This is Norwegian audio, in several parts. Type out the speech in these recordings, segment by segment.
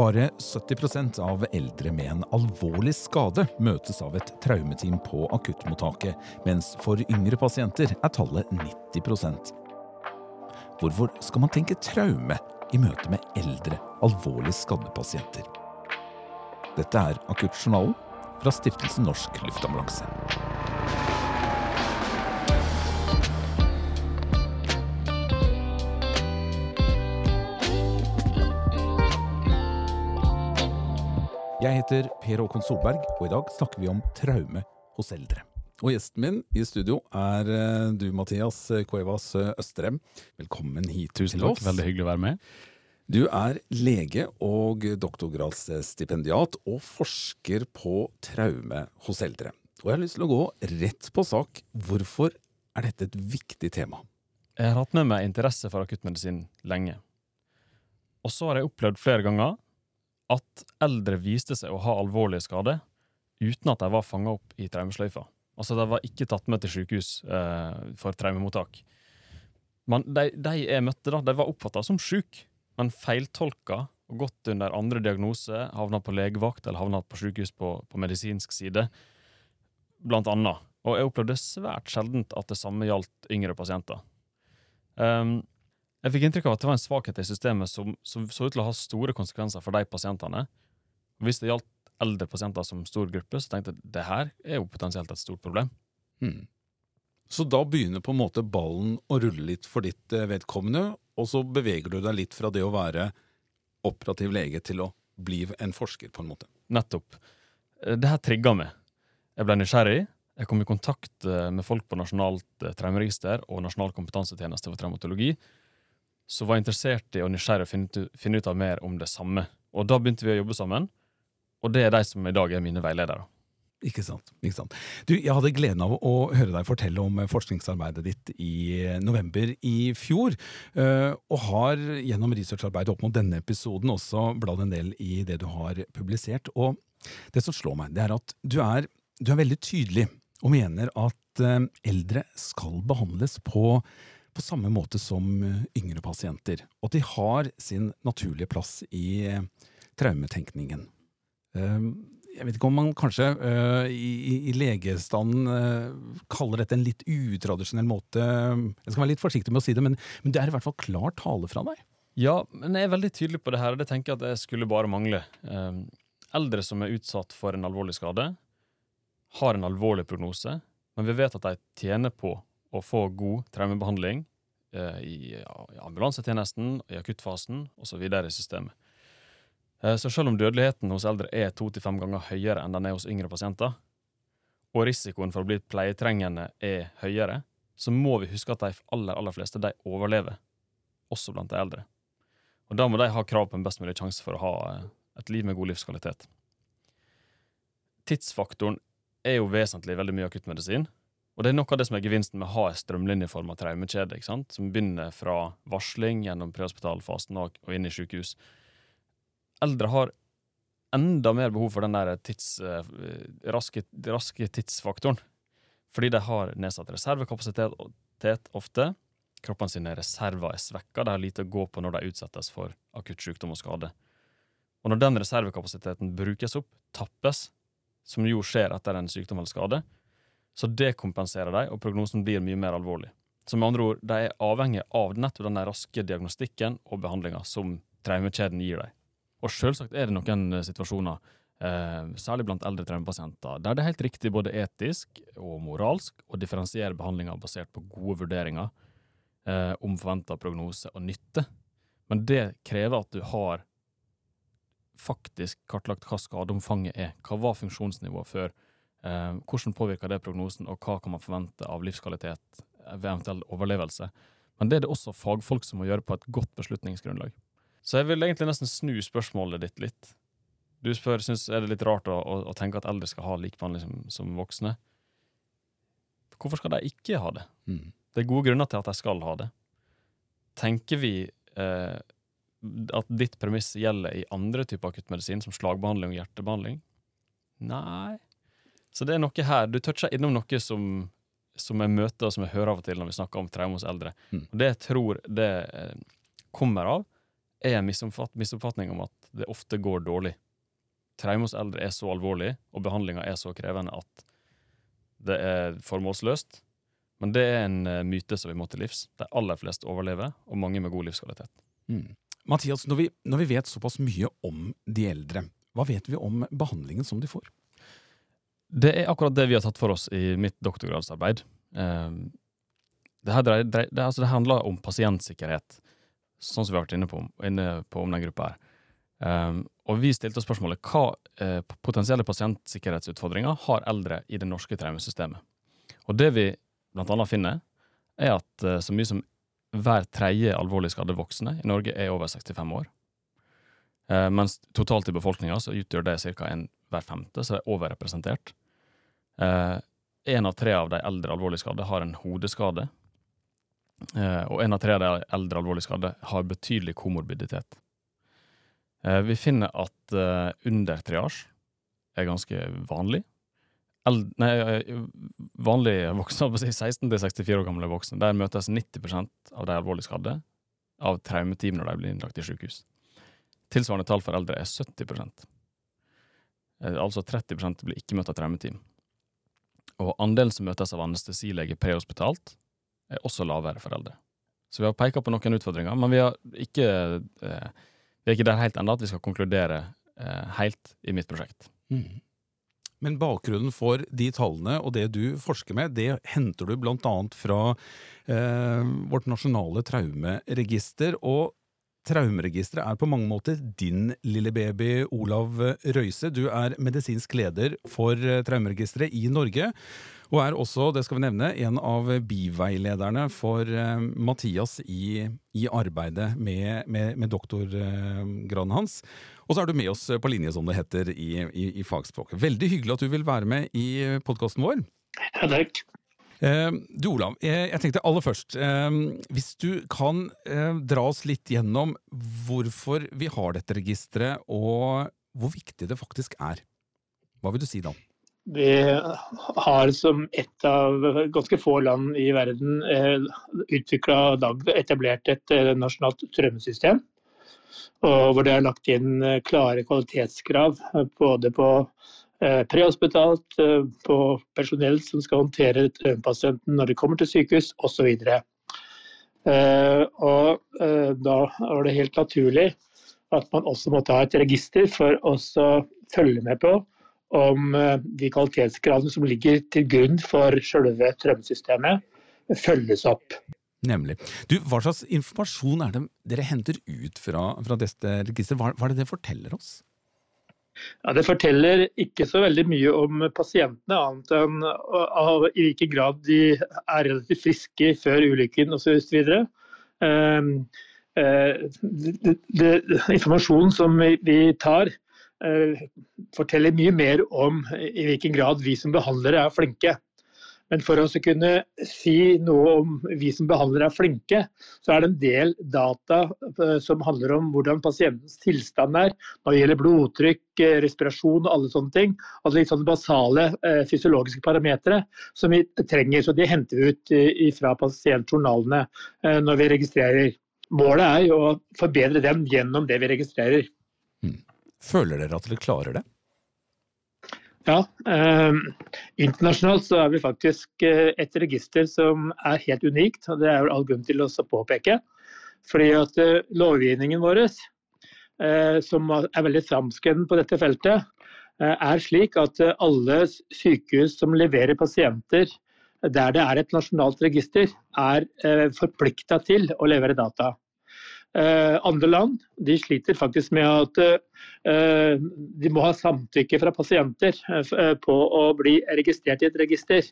Bare 70% av eldre med en alvorlig skade møtes av et traumeteam på akuttmottaket, mens for yngre pasienter er tallet 90% Hvorfor skal man tenke traume i møte med eldre, alvorlig skadde pasienter? Dette er Akuttjournalen fra Stiftelsen Norsk Luftambulanse. Jeg heter Per Håkon Solberg, og i dag snakker vi om traume hos eldre. Og gjesten min i studio er eh, du, Mathias Cuevas Østrem. Velkommen hit Tusen til takk, oss. veldig hyggelig å være med. Du er lege og doktorgradsstipendiat og forsker på traume hos eldre. Og jeg har lyst til å gå rett på sak. Hvorfor er dette et viktig tema? Jeg har hatt med meg interesse for akuttmedisin lenge. Og så har jeg opplevd flere ganger at eldre viste seg å ha alvorlige skader uten at de var fanga opp i traumesløyfa. Altså, de var ikke tatt med til sykehus eh, for traumemottak. Men de, de jeg møtte, da, de var oppfatta som syke, men feiltolka og gått under andre diagnose, havna på legevakt eller havna på sykehus på, på medisinsk side, blant annet. Og jeg opplevde svært sjeldent at det samme gjaldt yngre pasienter. Um, jeg fikk inntrykk av at det var en svakhet i systemet som, som så ut til å ha store konsekvenser for de pasientene. Hvis det gjaldt eldre pasienter som stor gruppe, så tenkte jeg at det her er jo potensielt et stort problem. Hmm. Så da begynner på en måte ballen å rulle litt for ditt eh, vedkommende, og så beveger du deg litt fra det å være operativ lege til å bli en forsker, på en måte. Nettopp. Eh, Det her trigga meg. Jeg ble nysgjerrig. Jeg kom i kontakt eh, med folk på Nasjonalt traumeregister og Nasjonal kompetansetjeneste for traumatologi, som var interessert i og nysgjerrig å finne ut, finne ut av mer om det samme. Og da begynte vi å jobbe sammen, og det er de som i dag er mine veiledere. Ikke sant. ikke sant. Du, Jeg hadde gleden av å høre deg fortelle om forskningsarbeidet ditt i november i fjor, eh, og har gjennom researcharbeidet opp mot denne episoden også bladd en del i det du har publisert. Og det som slår meg, det er at du er, du er veldig tydelig og mener at eh, eldre skal behandles på, på samme måte som eh, yngre pasienter, og de har sin naturlige plass i eh, traumetenkningen. Eh, jeg vet ikke om man kanskje øh, i, legestanden kaller dette en litt utradisjonell måte Jeg skal være litt forsiktig med å si det, men, det er i hvert fall klar tale fra deg. Ja, men jeg er veldig tydelig på det her, og det tenker jeg at jeg skulle bare mangle. Um, eldre som er utsatt for en alvorlig skade, har en alvorlig prognose, men vi vet at de tjener på å få god traumebehandling eh, i, i ambulansetjenesten, i akuttfasen osv. i systemet. Eh, så selv om dødeligheten hos eldre er to til fem ganger høyere enn den er hos yngre pasienter, og risikoen for å bli pleietrengende er høyere, så må vi huske at de aller, aller fleste de overlever, også blant de eldre. Og da må de ha krav på en best mulig sjanse for å ha eh, et liv med god livskvalitet. Tidsfaktoren er jo vesentlig i veldig mye akuttmedisin. Og det er noe av det som er gevinsten med å ha en strømlinjeforma traumekjede, ikke sant? som begynner fra varsling gjennom prehospitalfasen og og inn i sykehus. Eldre har enda mer behov for den der tids, eh, raske, raske tidsfaktoren. Fordi de har nedsatt reservekapasitet ofte. Kroppene sine reserver er svekka, de har lite å gå på når de utsettes for akutt sykdom og skade. Og når den reservekapasiteten brukes opp, tappes, som jo skjer etter en sykdom eller skade, så det kompenserer de, og prognosen blir mye mer alvorlig. Så med andre ord, de er avhengig av nettopp den raske diagnostikken og behandlinga som traumekjeden gir dem. Og selvsagt er det noen eh, situasjoner, eh, særlig blant eldre traumepasienter, der det er helt riktig både etisk og moralsk å differensiere behandlinga basert på gode vurderinger eh, om forventa prognose og nytte. Men det krever at du har faktisk kartlagt hva skadeomfanget er. Hva var funksjonsnivået før? Eh, hvordan påvirker det prognosen, og hva kan man forvente av livskvalitet ved eventuell overlevelse? Men det er det også fagfolk som må gjøre på et godt beslutningsgrunnlag. Så jeg vil egentlig nesten snu spørsmålet ditt litt. Du spør, synes, er det litt rart å, å, å tenke at eldre skal ha lik behandling som, som voksne. Hvorfor skal de ikke ha det? Mm. Det er gode grunner til at de skal ha det. Tenker vi eh, at ditt premiss gjelder i andre typer akuttmedisin, som slagbehandling og hjertebehandling? Nei. Så det er noe her. Du toucher innom noe som, som jeg møter og som jeg hører av og til når vi snakker om traume hos eldre. Mm. Og det jeg tror det eh, kommer av, er en misoppfatt, misoppfatning om at det ofte går dårlig. Traume hos eldre er så alvorlig, og behandlinga er så krevende at det er formålsløst. Men det er en eh, myte som vi må til livs. De aller fleste overlever, og mange med god livskvalitet. Mm. Mathias, når vi, når vi vet såpass mye om de eldre, hva vet vi om behandlingen som de får? Det er akkurat det vi har tatt for oss i mitt doktorgradsarbeid. Eh, det, her dreier, det, altså det handler om pasientsikkerhet, sånn som vi har vært inne på, inne på om den gruppa her. Um, og vi stilte spørsmålet hva eh, potensielle pasientsikkerhetsutfordringer har eldre i det norske traumesystemet. Og det vi blant annet finner, er at eh, så mye som hver tredje alvorlig skadde voksne i Norge er over 65 år. Eh, mens totalt i befolkninga utgjør det ca. hver femte, så det er overrepresentert. En av tre av de eldre alvorlig skadde har en hodeskade. Og en av tre av de eldre alvorlig skadde har betydelig komorbiditet. Vi finner at under triasje er ganske vanlig. Eld, nei, vanlig voksne, 16-64 år gamle voksne, der møtes 90% av de alvorlig skadde av traumeteam når de blir innlagt i sykehus. Tilsvarende tall for eldre er 70% eh, Altså 30 blir ikke møtt av traumeteam. Og andelen som møtes av anestesilege prehospitalt, er også lavere for eldre. Så vi har peka på noen utfordringer, men vi, ikke, eh, vi er ikke der helt ennå at vi skal konkludere helt i mitt prosjekt. Mm. Men bakgrunnen for de tallene og det du forsker med, det henter du annet fra eh, vårt nasjonale traumeregister. og Traumeregisteret er på mange måter din lille baby, Olav Røise. Du er medisinsk leder for eh, Traumeregisteret i Norge. Og er også, det skal vi nevne, en av biveilederne for uh, Mathias i, i, arbeidet med, med, med doktorgraden hans. Og så er du med oss på linje, som det heter i, i, i fagspråket. Veldig hyggelig at du vil være med i podkasten vår. Ja, takk. Uh, du Olav, jeg, jeg, tenkte aller først, hvis du kan dra oss litt gjennom hvorfor vi har dette registeret, og hvor viktig det faktisk er. Hva vil du si da? Vi har som et av ganske få land i verden eh, etablert et eh, nasjonalt strømmesystem. Hvor det er lagt inn eh, klare kvalitetskrav både på prehospitalt, på personell som skal håndtere traumepasienten når de kommer til sykehus osv. Og da var det helt naturlig at man også må ta et register for å følge med på om eh, de kvalitetskravene som ligger til grunn for selve trømmesystemet, følges opp. Nemlig. Du, Hva slags informasjon er det dere henter ut fra, fra dette registeret? Hva, hva, er det det forteller oss? Ja, det forteller ikke så veldig mye om pasientene, annet enn av i hvilken grad de er relativt friske før ulykken osv. Uh, uh, informasjonen som vi tar, Eh, forteller mye mer om i hvilken grad vi som behandlere er flinke. Men for å kunne si noe om vi som behandlere er flinke, så er det en del data eh, som handler om hvordan pasientens tilstand er når det gjelder blodtrykk, eh, respirasjon og alle sånne ting. Altså litt sånne basale eh, fysiologiske parametere som vi trenger. Så de henter vi ut fra pasientjournalene når vi registrerer. Målet er jo å forbedre dem gjennom det vi registrerer. Mm. Føler dere at dere klarer det? Ja, eh, internasjonalt så er vi faktisk eh, et register som er helt unikt. og Det er all grunn til å påpeke. Fordi at eh, lovgivningen vår, eh, som er veldig framskreden på dette feltet, eh, er slik at alle sykehus som leverer pasienter der det er et nasjonalt register, er forplikta til å levere data. Eh, andre land de sliter faktisk med at eh, de må ha samtykke fra pasienter eh, på å bli registrert i et register.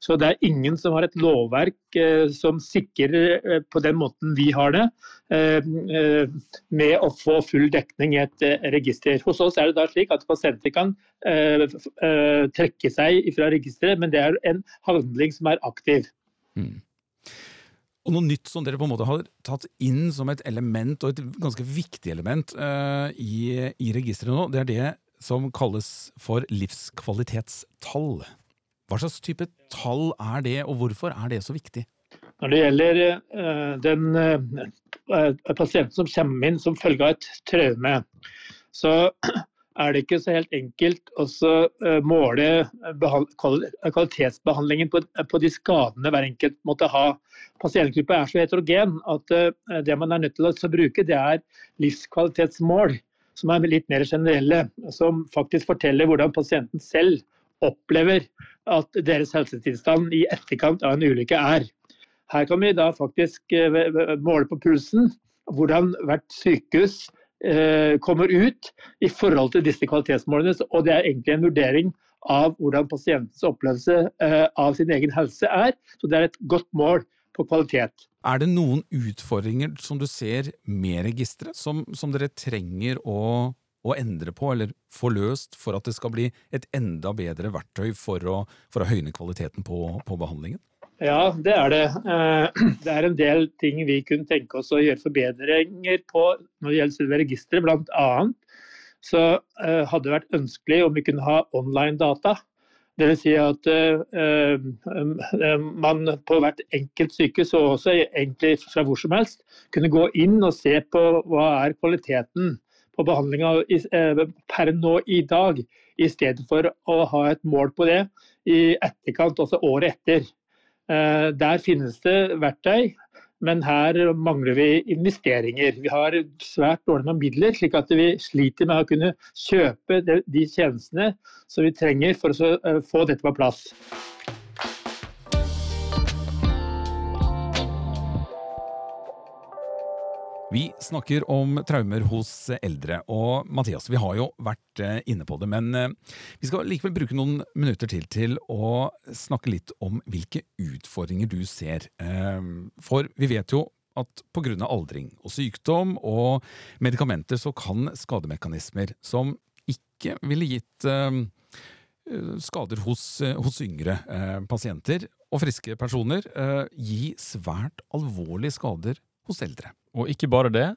Så det er ingen som har et lovverk som sikrer på den måten vi har det, med å få full dekning i et register. Hos oss er det da slik at pasienter kan trekke seg fra registeret, men det er en handling som er aktiv. Mm. Og noe nytt som dere på en måte har tatt inn som et element, og et ganske viktig element, uh, i, i registeret nå, det er det som kalles for livskvalitetstall. Hva slags type tall er det, og hvorfor er det så viktig? Når det gjelder uh, den uh, pasienten som kommer inn som følge av et traume, så er det ikke så helt enkelt å uh, måle kvalitetsbehandlingen på, de skadene hver enkelt måtte ha. Pasientgruppa er så heterogen at det man er nødt til å bruke, det er livskvalitetsmål som er litt mer generelle, som faktisk forteller hvordan pasienten selv opplever at deres helsetilstand i etterkant av en ulykke er. Her kan vi da faktisk eh, måle på pulsen hvordan hvert sykehus eh, kommer ut i forhold til disse kvalitetsmålene. Og det er egentlig en vurdering av hvordan pasientens opplevelse eh, av sin egen helse er. Så det er et godt mål på kvalitet. Er det noen utfordringer som du ser med registeret, som, som dere trenger å å endre på eller få løst for at det skal bli et enda bedre verktøy for å, for å høyne kvaliteten på, på, behandlingen? Ja, det er det. Eh, det er en del ting vi kunne tenke oss å gjøre forbedringer på når det gjelder selve registeret. Blant annet så eh, hadde det vært ønskelig om vi kunne ha online data. Dvs. Si at uh, man på hvert enkelt sykehus, og også egentlig fra hvor som helst, kunne gå inn og se på hva er kvaliteten på behandlinga eh, per nå i dag, i stedet for å ha et mål på det i etterkant, altså året etter. Eh, der finnes det verktøy, men her mangler vi investeringer. Vi har svært dårlig med midler, slik at vi sliter med å kunne kjøpe de tjenestene som vi trenger for å eh, få dette på plass. Vi snakker om traumer hos eldre, og Mathias, vi har jo vært eh, inne på det, men eh, vi skal likevel bruke noen minutter til til å snakke litt om hvilke utfordringer du ser. Eh, for vi vet jo at pga. aldring og sykdom og medikamenter så kan skademekanismer som ikke ville gitt skader hos, hos yngre pasienter og friske personer, gi svært alvorlige skader hos eldre. Og ikke bare det,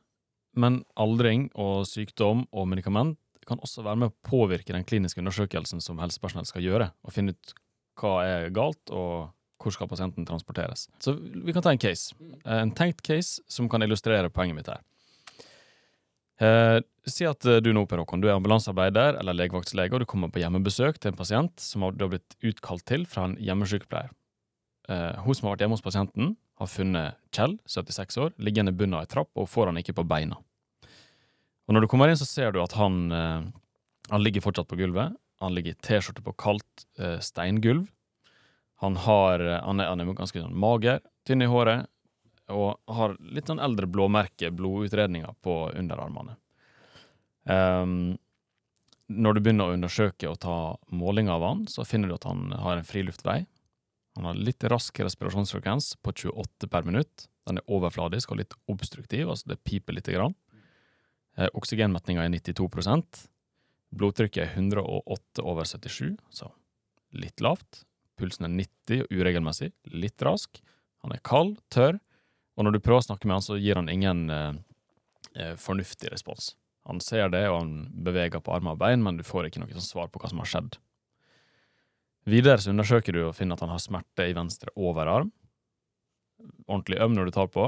men aldring og sykdom og medikament kan også være med å påvirke den kliniske undersøkelsen som helsepersonell skal gjøre, og finne ut hva er galt, og hvor skal pasienten transporteres. Så vi kan ta en case. En tenkt case som kan illustrere poenget mitt her. Eh, si at du nå, Per Håkon, du er ambulansearbeider eller legevaktslege, og du kommer på hjemmebesøk til en pasient som du har blitt utkalt til fra en hjemmesykepleier. Eh, hun som har vært hjemme hos pasienten, har funnet Kjell, 76 år, liggende bundet av ei trapp og får han ikke på beina. Og Når du kommer inn, så ser du at han, eh, han ligger fortsatt på gulvet. Han ligger i T-skjorte på kaldt eh, steingulv. Han, har, eh, han, er, han er ganske sånn mager, tynn i håret, og har litt sånn eldre blåmerke, blodutredninger, på underarmene. Um, når du begynner å undersøke og ta måling av han, så finner du at han har en friluftvei han har litt rask respirasjonsfrekvens på 28 per minutt. Den er overfladisk og litt obstruktiv, altså det piper lite grann. Eh, Oksygenmetninga er 92% Blodtrykket er 108 over 77, så litt lavt. Pulsen er 90 og uregelmessig, litt rask. Han er kald, tørr, og når du prøver å snakke med han, så gir han ingen eh, eh fornuftig respons. Han ser det, og han beveger på armer og bein, men du får ikke noe sånn svar på hva som har skjedd. Videre så undersøker du og finner at han har smerte i venstre overarm. Ordentlig øm når du tar på.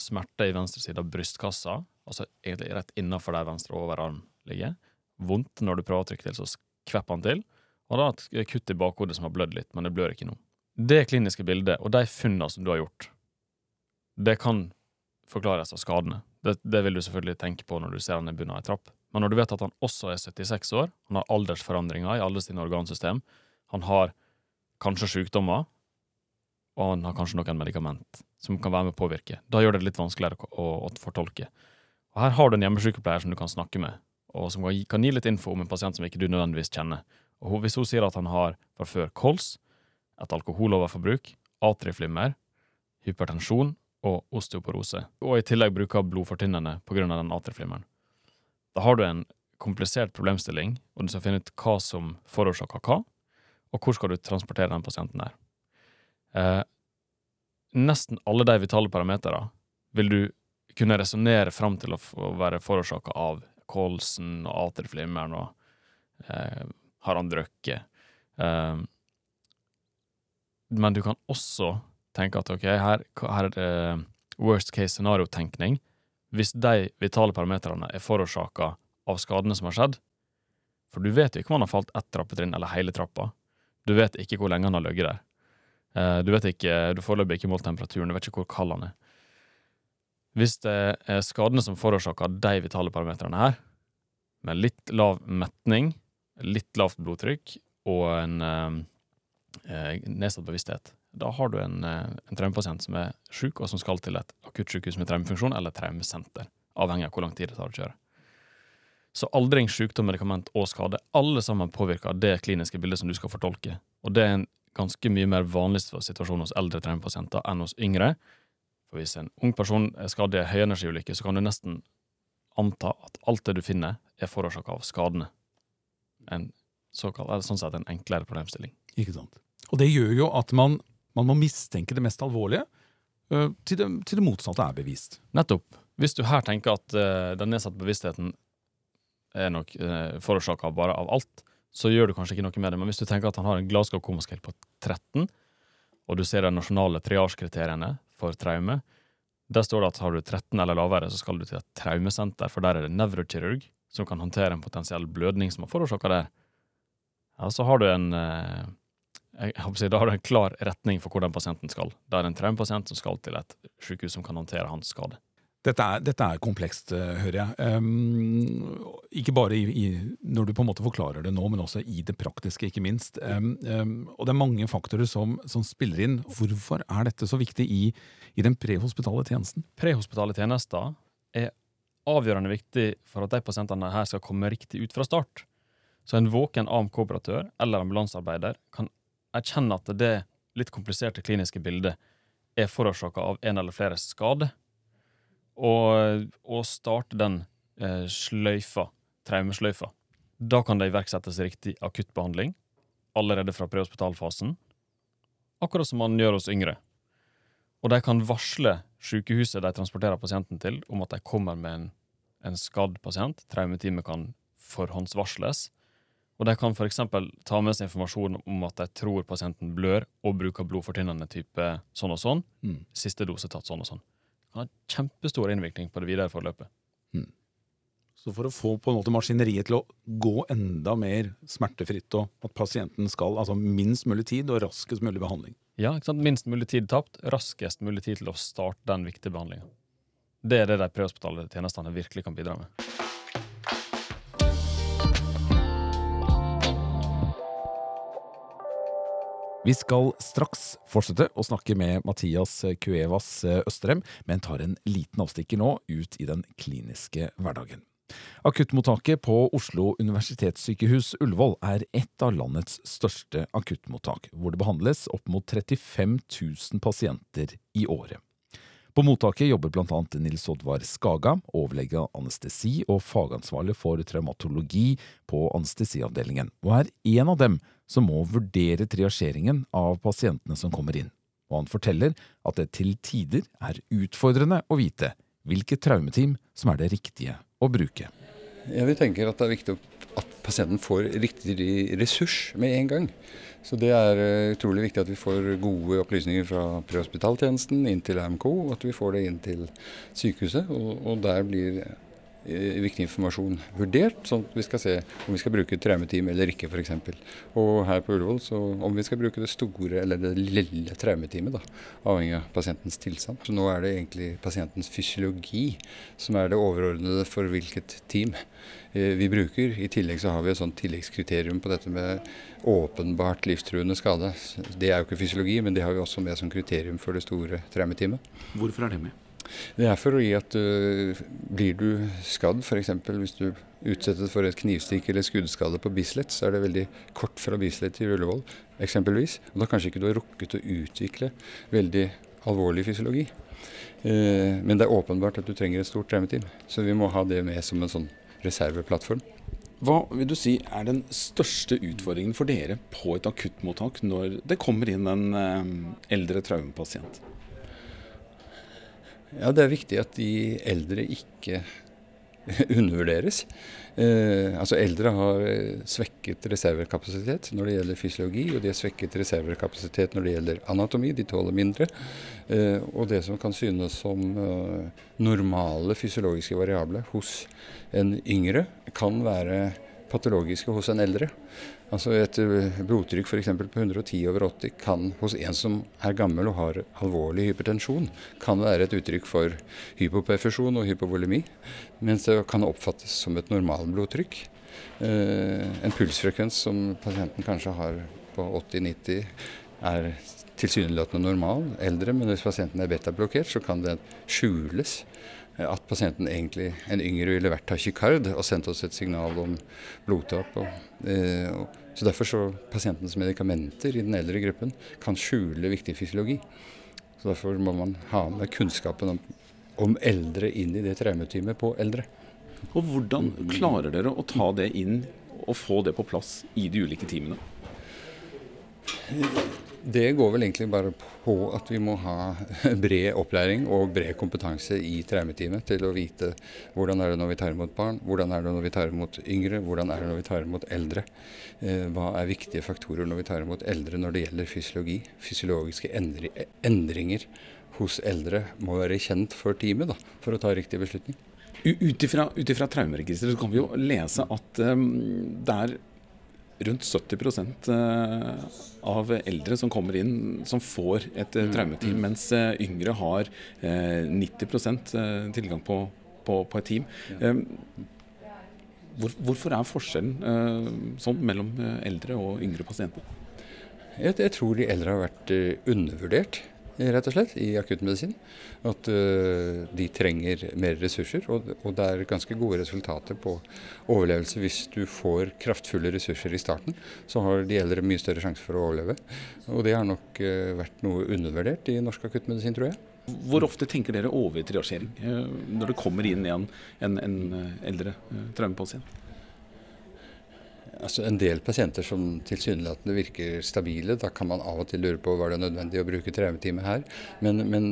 Smerte i venstre side av brystkassa, altså egentlig rett innafor der venstre overarm ligger. Vondt når du prøver å trykke til, så kvepper han til. Og da et kutt i bakhodet som har blødd litt, men det blør ikke nå. Det kliniske bildet og de funnene som du har gjort, det kan forklares av skadene. Det, det, vil du selvfølgelig tenke på når du ser han er bundet av ei trapp. Men når du vet at han også er 76 år, han har aldersforandringer i alle sine organsystem, han har kanskje sykdommer, og han har kanskje noen medikament som kan være med å påvirke. Da gjør det litt vanskeligere å, å fortolke. Og Her har du en hjemmesykepleier som du kan snakke med, og som kan gi litt info om en pasient som ikke du nødvendigvis kjenner. Og Hvis hun sier at han har fra før kols, et alkoholoverforbruk, atrieflimmer, hypertensjon og osteoporose, og i tillegg bruker blodfortynnende pga. den atrieflimmeren, da har du en komplisert problemstilling, og du skal finne ut hva som forårsaker hva, og hvor skal du transportere den pasienten her? Eh, nesten alle de vitale parametere vil du kunne resonnere fram til å, være forårsaka av kolsen og atrieflimmeren og eh, har han drukket? Eh, men du kan også tenke at ok, her, her er det worst case scenario-tenkning. Hvis de vitale parametrene er forårsaka av skadene som har skjedd, for du vet jo ikke om han har falt ett trappetrinn eller hele trappa. Du vet ikke hvor lenge han har ligget der. Eh, du vet ikke, du foreløpig ikke målt temperaturen, du vet ikke hvor kald han er. Hvis det er skadene som forårsaker de vitale parametrene her, med litt lav metning, litt lavt blodtrykk og en eh, eh nedsatt bevissthet, da har du en, eh, en traumepasient som er sjuk, og som skal til et akuttsykehus med traumefunksjon eller traumesenter, avhengig av hvor lang tid det tar å kjøre. Så aldring, sykdom, medikament og skade, alle sammen påvirker det kliniske bildet som du skal fortolke. Og det er en ganske mye mer vanlig situasjon hos eldre traumepasienter enn hos yngre. For hvis en ung person er skadet i en høyenergiulykke, så kan du nesten anta at alt det du finner, er forårsaka av skadene. En såkalt, sånn sett en enklere problemstilling. Ikke sant. Og det gjør jo at man man må mistenke det mest alvorlige til, det, til, det, motsatte er bevist. Nettopp. Hvis du her tenker at uh, den nedsatte bevisstheten er nok uh, forårsaka bare av alt, så gjør du kanskje ikke noe med det. Men hvis du tenker at han har en Glasgow Coma-scale på 13, og du ser de nasjonale triasjekriteriene for traume, der står det at har du 13 eller lavere, så skal du til et traumesenter, for der er det nevrokirurg som kan håndtere en potensiell blødning som har forårsaka det. Ja, så har du en eh, håper Da har du en klar retning for hvor den pasienten skal. Da er det en traumepasient som skal til et sykehus som kan håndtere hans skade. Dette er, dette er komplekst, uh, hører jeg. Um, ikke bare i, i, når du på en måte forklarer det nå, men også i det praktiske, ikke minst. Um, um, og det er mange faktorer som, som, spiller inn. Hvorfor er dette så viktig i, i den prehospitale tjenesten? Prehospitale tjenester er avgjørende viktig for at de pasientene her skal komme riktig ut fra start. Så en våken AMK-operatør eller ambulansearbeider kan erkjenne at det litt kompliserte kliniske bildet er forårsaka av en eller flere skader, og, og starte den eh, sløyfa, traumesløyfa. Da kan det iverksettes riktig akuttbehandling allerede fra prehospitalfasen, akkurat som man gjør hos yngre. Og de kan varsle sykehuset de transporterer pasienten til, om at de kommer med en, en skadd pasient. Traumeteamet kan forhåndsvarsles. Og de kan f.eks. ta med seg informasjon om at de tror pasienten blør, og bruker blodfortynnende type sånn og sånn. Mm. Siste dose tatt sånn og sånn. Det kan ha kjempestor innvirkning på det videre forløpet. Mm. Så for å få på en måte maskineriet til å gå enda mer smertefritt, og at pasienten skal altså minst mulig tid og raskest mulig behandling. Ja, ikke sant? minst mulig tid tapt, raskest mulig tid til å starte den viktige behandlinga. Det er det de prehospitale tjenestene virkelig kan bidra med. Vi skal straks fortsette å snakke med Mathias Cuevas Østrem, men tar en liten avstikker nå ut i den kliniske hverdagen. Akuttmottaket på Oslo universitetssykehus Ullevål er et av landets største akuttmottak, hvor det behandles opp mot 35 000 pasienter i året. På mottaket jobber bl.a. Nils Oddvar Skaga, overlege av anestesi og fagansvarlig for traumatologi på anestesiavdelingen, og er en av dem som må vurdere triasjeringen av pasientene som kommer inn. Og han forteller at det til tider er utfordrende å vite hvilket traumeteam som er det riktige å bruke. Ja, vi tenker at det er viktig at pasienten får riktig ressurs med en gang. Så det er eh, utrolig viktig at vi får gode opplysninger fra prehospitaltjenesten inn til AMK, og at vi får det inn til sykehuset. Og, og der blir viktig informasjon vurdert, sånn at vi skal se om vi skal bruke traumeteam eller ikke f.eks. Og her på Ullevål så om vi skal bruke det store eller det lille traumeteamet, da, avhengig av pasientens tilstand. Så nå er det egentlig pasientens fysiologi som er det overordnede for hvilket team Eh, vi bruker. I tillegg så har vi et sånt tilleggskriterium på dette med åpenbart livstruende skade. Det er jo ikke fysiologi, men det har vi også med som kriterium for det store traumeteamet. Hvorfor er det med? Det er for å gi at uh, blir du skadd, f.eks. hvis du utsettes for et knivstikk eller skuddskade på Bislett, så er det veldig kort fra Bislett til Ullevål eksempelvis. Og da kanskje ikke du har rukket å utvikle veldig alvorlig fysiologi. Uh, men det er åpenbart at du trenger et stort traumeteam, så vi må ha det med som en sånn reserveplattform. Hva vil du si er den største utfordringen for dere på et akuttmottak når det kommer inn en eh, eldre traumepasient? Ja, Det er viktig at de eldre ikke undervurderes. Eh, altså Eldre har eh, svekket reservekapasitet når det gjelder fysiologi, og de har svekket reservekapasitet når det gjelder anatomi. De tåler mindre. Eh, og det som kan synes som eh, normale fysiologiske variable hos en yngre, kan være patologiske hos en eldre. Altså Et eh, blodtrykk f.eks. på 110 over 80 kan hos en som er gammel og har alvorlig hypertensjon, kan være et uttrykk for hypoperfusjon og hypovolemi, mens det kan oppfattes som et normalblodtrykk. Eh, en pulsfrekvens som pasienten kanskje har på 80-90 er tilsynelatende normal, eldre, men hvis pasienten er betablokkert, så kan det skjules at pasienten egentlig, en yngre, ville vært tachykard og sendt oss et signal om blodtap. Og, eh, og, så Derfor så pasientens medikamenter i den eldre gruppen kan skjule viktig fysiologi. Så Derfor må man ha med kunnskapen om, om eldre inn i det traumeteamet på eldre. Og Hvordan klarer dere å ta det inn og få det på plass i de ulike teamene? Det går vel egentlig bare på at vi må ha bred opplæring og bred kompetanse i traumeteamet til å vite hvordan er det når vi tar imot barn, hvordan er det når vi tar imot yngre, hvordan er det når vi tar imot eldre. Eh, hva er viktige faktorer når vi tar imot eldre når det gjelder fysiologi? Fysiologiske endringer hos eldre må være kjent for teamet da, for å ta riktig beslutning. Ut ifra traumeregisteret kan vi jo lese at um, det er rundt 70 eh, av eldre som kommer inn, som får et eh, mm, traumeteam, mm. mens eh, yngre har 90% tilgang på, på, på, et team. Hvor, hvorfor er forskjellen sånn mellom eldre og yngre pasienter? Jeg, jeg tror de eldre har vært undervurdert rett og slett, i akuttmedisin. At uh, de trenger mer ressurser. Og, og, det er ganske gode resultater på overlevelse hvis du får kraftfulle ressurser i starten. Så har de eldre mye større sjanse for å overleve. Og det har nok uh, vært noe undervurdert i norsk akuttmedisin, tror jeg. Hvor ofte tenker dere over triasjering uh, når det kommer inn en, en, en eldre traumepasient? Altså en del pasienter som tilsynelatende virker stabile. Da kan man av og til lure på var det nødvendig å bruke traumetime her. Men, men,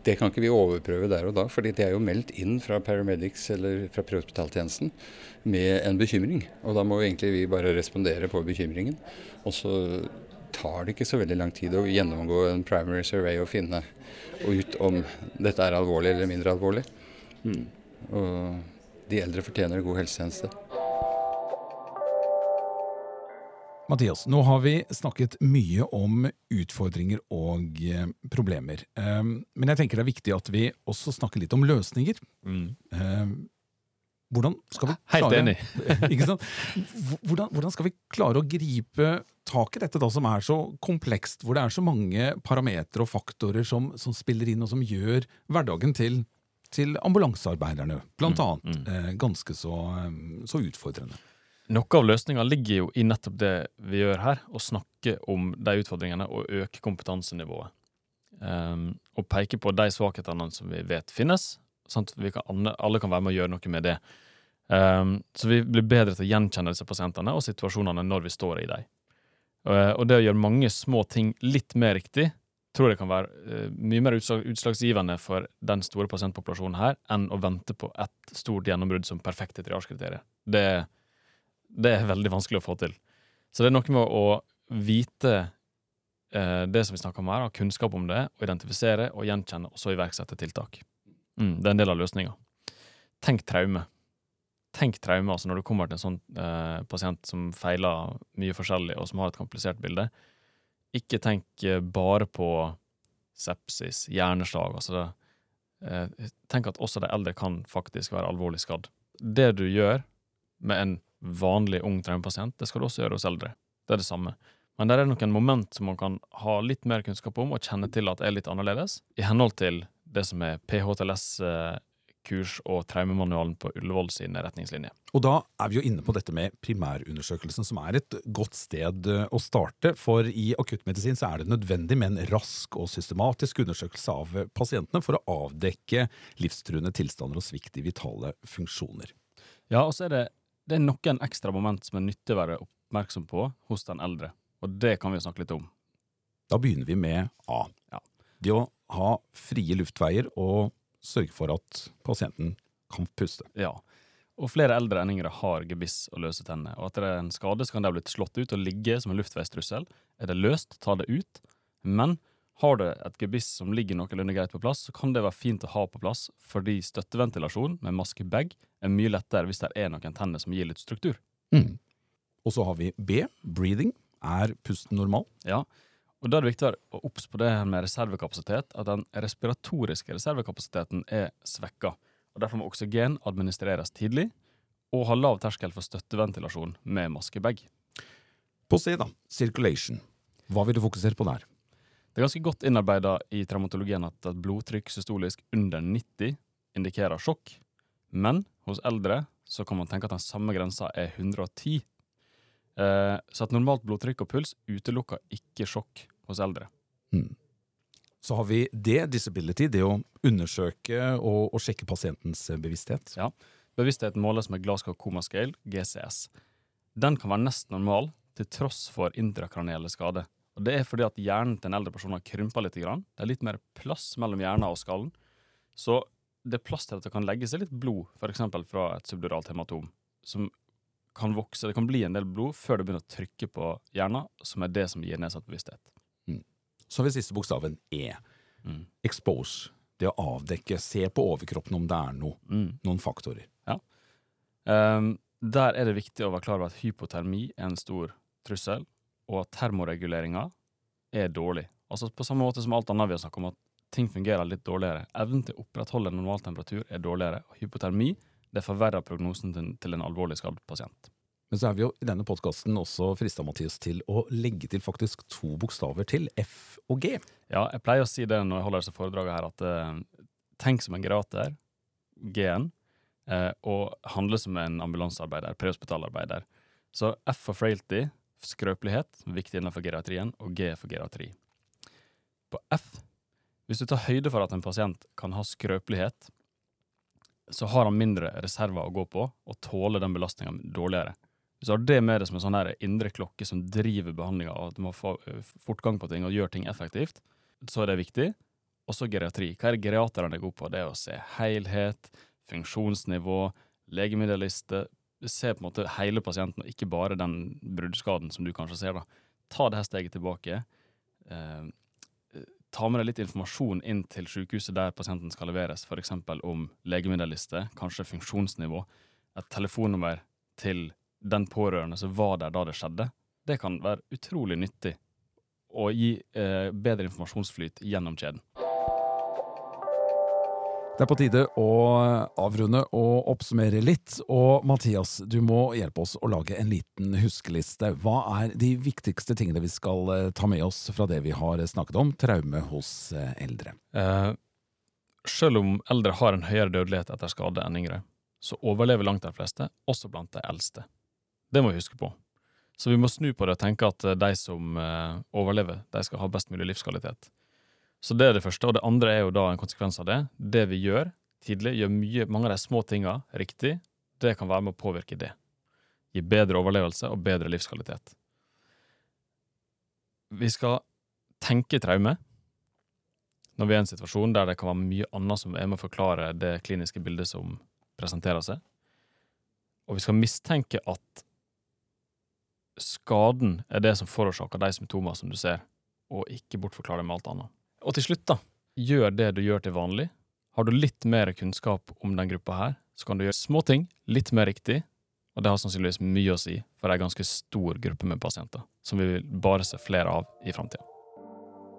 det kan ikke vi overprøve der og da, fordi det er jo meldt inn fra paramedics eller fra prehospitaltjenesten med en bekymring. Og da må egentlig vi bare respondere på bekymringen. Og så tar det ikke så veldig lang tid å gjennomgå en primary survey og finne ut om dette er alvorlig eller mindre alvorlig. Mm. Og de eldre fortjener god helsetjeneste. Mathias, nå har vi snakket mye om utfordringer og eh, problemer. Ehm, men jeg tenker det er viktig at vi også snakker litt om løsninger. Mm. Ehm, hvordan skal vi klare Helt enig. Hvordan, hvordan, skal vi klare å gripe tak i dette da, som er så komplekst, hvor det er så mange parametere og faktorer som, som, spiller inn, og som gjør hverdagen til, til ambulansearbeiderne, blant mm, annet, mm, mm. ganske så, så utfordrende? Noe av løsninga ligger jo i nettopp det vi gjør her, å snakke om de utfordringene og øke kompetansenivået. Um, og peke på de svakhetene som vi vet finnes, sånn at kan, alle kan være med å gjøre noe med det. Um, så vi blir bedre til å gjenkjenne disse pasientene og situasjonene når vi står i dem. Uh, og det å gjøre mange små ting litt mer riktig, tror jeg kan være uh, mye mer utslag, utslagsgivende for den store pasientpopulasjonen her, enn å vente på et stort gjennombrudd som perfekte triasjekriterier. Det er det er veldig vanskelig å få til. Så det er noe med å vite eh, det som vi snakker om her, ha kunnskap om det, og identifisere og gjenkjenne, og så iverksette tiltak. Mm, det er en del av løsninga. Tenk traume. Tenk traume altså når du kommer til en sånn eh, pasient som feiler mye forskjellig, og som har et komplisert bilde. Ikke tenk eh, bare på sepsis, hjerneslag. altså det, eh, Tenk at også de eldre kan faktisk være alvorlig skadd. Det du gjør med en vanlig ung traumepasient. Det skal du også gjøre hos eldre. Det er det samme. Men det er noen moment som man kan ha litt mer kunnskap om og kjenne til at er litt annerledes, i henhold til det som er PHTLS-kurs og traumemanualen på Ullevål sine retningslinjer. Og da er vi jo inne på dette med primærundersøkelsen, som er et godt sted eh, å starte. For i akuttmedisin så er det nødvendig med en rask og systematisk undersøkelse av pasientene for å avdekke livstruende tilstander og svikt i vitale funksjoner. Ja, og så er det det er noen ekstra moment som er nyttig å være oppmerksom på hos den eldre, og det kan vi snakke litt om. Da begynner vi med A. Ja. Det å ha frie luftveier og sørge for at pasienten kan puste. Ja. Og flere eldre enn yngre har gebiss og løse tenner. Og etter en skade så kan de ha blitt slått ut og ligge som en luftveistrussel. Er det løst, ta det ut. Men har du et gebiss som ligger noenlunde greit på plass, så kan det være fint å ha på plass, fordi støtteventilasjon med maskebag er mye lettere hvis det er noen tenner som gir litt struktur. Mm. Og så har vi B, breathing. Er pusten normal? Ja, og da er det viktig å obs på det her med reservekapasitet, at den respiratoriske reservekapasiteten er svekka. Og Derfor må oksygen administreres tidlig, og ha lav terskel for støtteventilasjon med maskebag. På C, da. Circulation. Hva vil du fokusere på der? Det er ganske godt innarbeida i traumatologien at et blodtrykk systolisk under 90 indikerer sjokk, men hos eldre så kan man tenke at den samme grensa er 110. Eh, så et normalt blodtrykk og puls utelukker ikke sjokk hos eldre. Mm. Så har vi det, disability, det å undersøke og, og sjekke pasientens eh, bevissthet. Ja. Bevisstheten måles med Glasgow Coma Scale, GCS. Den kan være nesten normal til tross for intrakranielle skader. Og Det er fordi at hjernen til en eldre person har krympa litt. Grann. Det er litt mer plass mellom hjernen og skallen. Så det er plass til at det kan legge seg litt blod, f.eks. fra et subduralt hematom, som kan vokse. Det kan bli en del blod før det begynner å trykke på hjernen, som er det som gir nedsatt bevissthet. Så har vi siste bokstaven E. Mm. Expose. Det å avdekke, se på overkroppen om det er noe. Mm. Noen faktorer. Um, der er det viktig å være klar over at hypotermi er en stor trussel, og at termoreguleringa er dårlig. Altså På samme måte som alt annet vi har snakket om, at ting fungerer litt dårligere. Evnen til å opprettholde normal temperatur er dårligere, og hypotermi det forverrer prognosen til, en alvorlig skadd pasient. Men så er vi jo i denne podkasten også frista, Mathias, til å legge til faktisk to bokstaver til, F og G. Ja, jeg pleier å si det når jeg holder disse foredragene her, at eh, tenk som en gerater, G-en, eh, og handle som en ambulansearbeider, prehospitalarbeider. Så F for frailty, skrøpelighet, viktig innenfor geriatrien, og G for geriatri. På F, hvis du tar høyde for at en pasient kan ha skrøpelighet, så har han mindre reserver å gå på og tåler den belastninga dårligere. Hvis du har det med deg som en sånn indre klokke som driver behandlinga, og at du må få eh, fortgang på ting og gjøre ting effektivt, så er det viktig. Og så geriatri. Hva er det geriaterne er gode på? Det er å se helhet, funksjonsnivå, legemiddelliste. Se på en måte hele pasienten, og ikke bare den bruddskaden som du kanskje ser. da. Ta det her steget tilbake. Eh, ta med deg litt informasjon inn til sykehuset der pasienten skal leveres, f.eks. om legemiddelliste, kanskje funksjonsnivå, et telefonnummer til den pårørende som var der da det skjedde. Det kan være utrolig nyttig og gi eh, bedre informasjonsflyt gjennom kjeden. Det er på tide å avrunde og oppsummere litt. Og Mathias, du må hjelpe oss å lage en liten huskeliste. Hva er de viktigste tingene vi skal eh, ta med oss fra det vi har snakket om, traume hos eh, eldre? Eh, selv om eldre har en høyere dødelighet etter skade enn yngre, så overlever langt de fleste, også blant de eldste. Det må vi huske på. Så vi må snu på det og tenke at de som eh, overlever, de skal ha best mulig livskvalitet. Så det er det første. Og det andre er jo da en konsekvens av det. Det vi gjør tidlig, gjør mye, mange av de små tinga riktig. Det kan være med å påvirke det. Gi bedre overlevelse og bedre livskvalitet. Vi skal tenke traume når vi er i en situasjon der det kan være mye annet som er med å forklare det kliniske bildet som presenterer seg. Og vi skal mistenke at skaden er det som forårsaker de symptomer som du ser, og ikke bortforklare det med alt annet. Og til slutt, da, gjør det du gjør til vanlig. Har du litt mer kunnskap om den gruppa her, så kan du gjøre små ting litt mer riktig, og det har sannsynligvis mye å si for ei ganske stor gruppe med pasienter, som vi vil bare se flere av i framtida.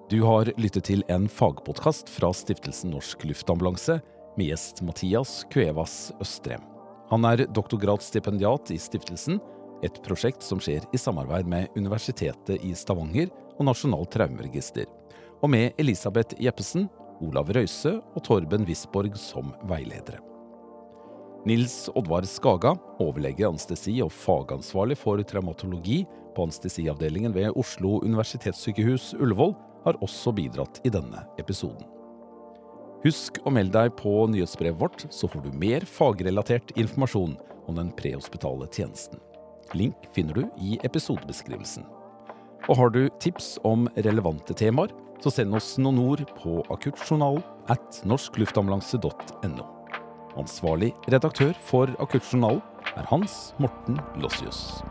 Du har lyttet til en fagpodkast fra Stiftelsen Norsk Luftambulanse med gjest Mathias Cuevas Østrem. Han er doktorgradsstipendiat i stiftelsen, et prosjekt som skjer i samarbeid med Universitetet i Stavanger og Nasjonalt traumeregister og med Elisabeth Jeppesen, Olav Røise og Torben Wisborg som veiledere. Nils Oddvar Skaga, overlege anestesi og fagansvarlig for traumatologi på anestesiavdelingen ved Oslo universitetssykehus Ullevål, har også bidratt i denne episoden. Husk å melde deg på nyhetsbrevet vårt, så får du mer fagrelatert informasjon om den prehospitale tjenesten. Link finner du i episodebeskrivelsen. Og har du tips om relevante temaer, så send oss noen ord på akuttjournalen at norskluftambulanse.no. Ansvarlig redaktør for Akuttjournalen er Hans Morten Lossius.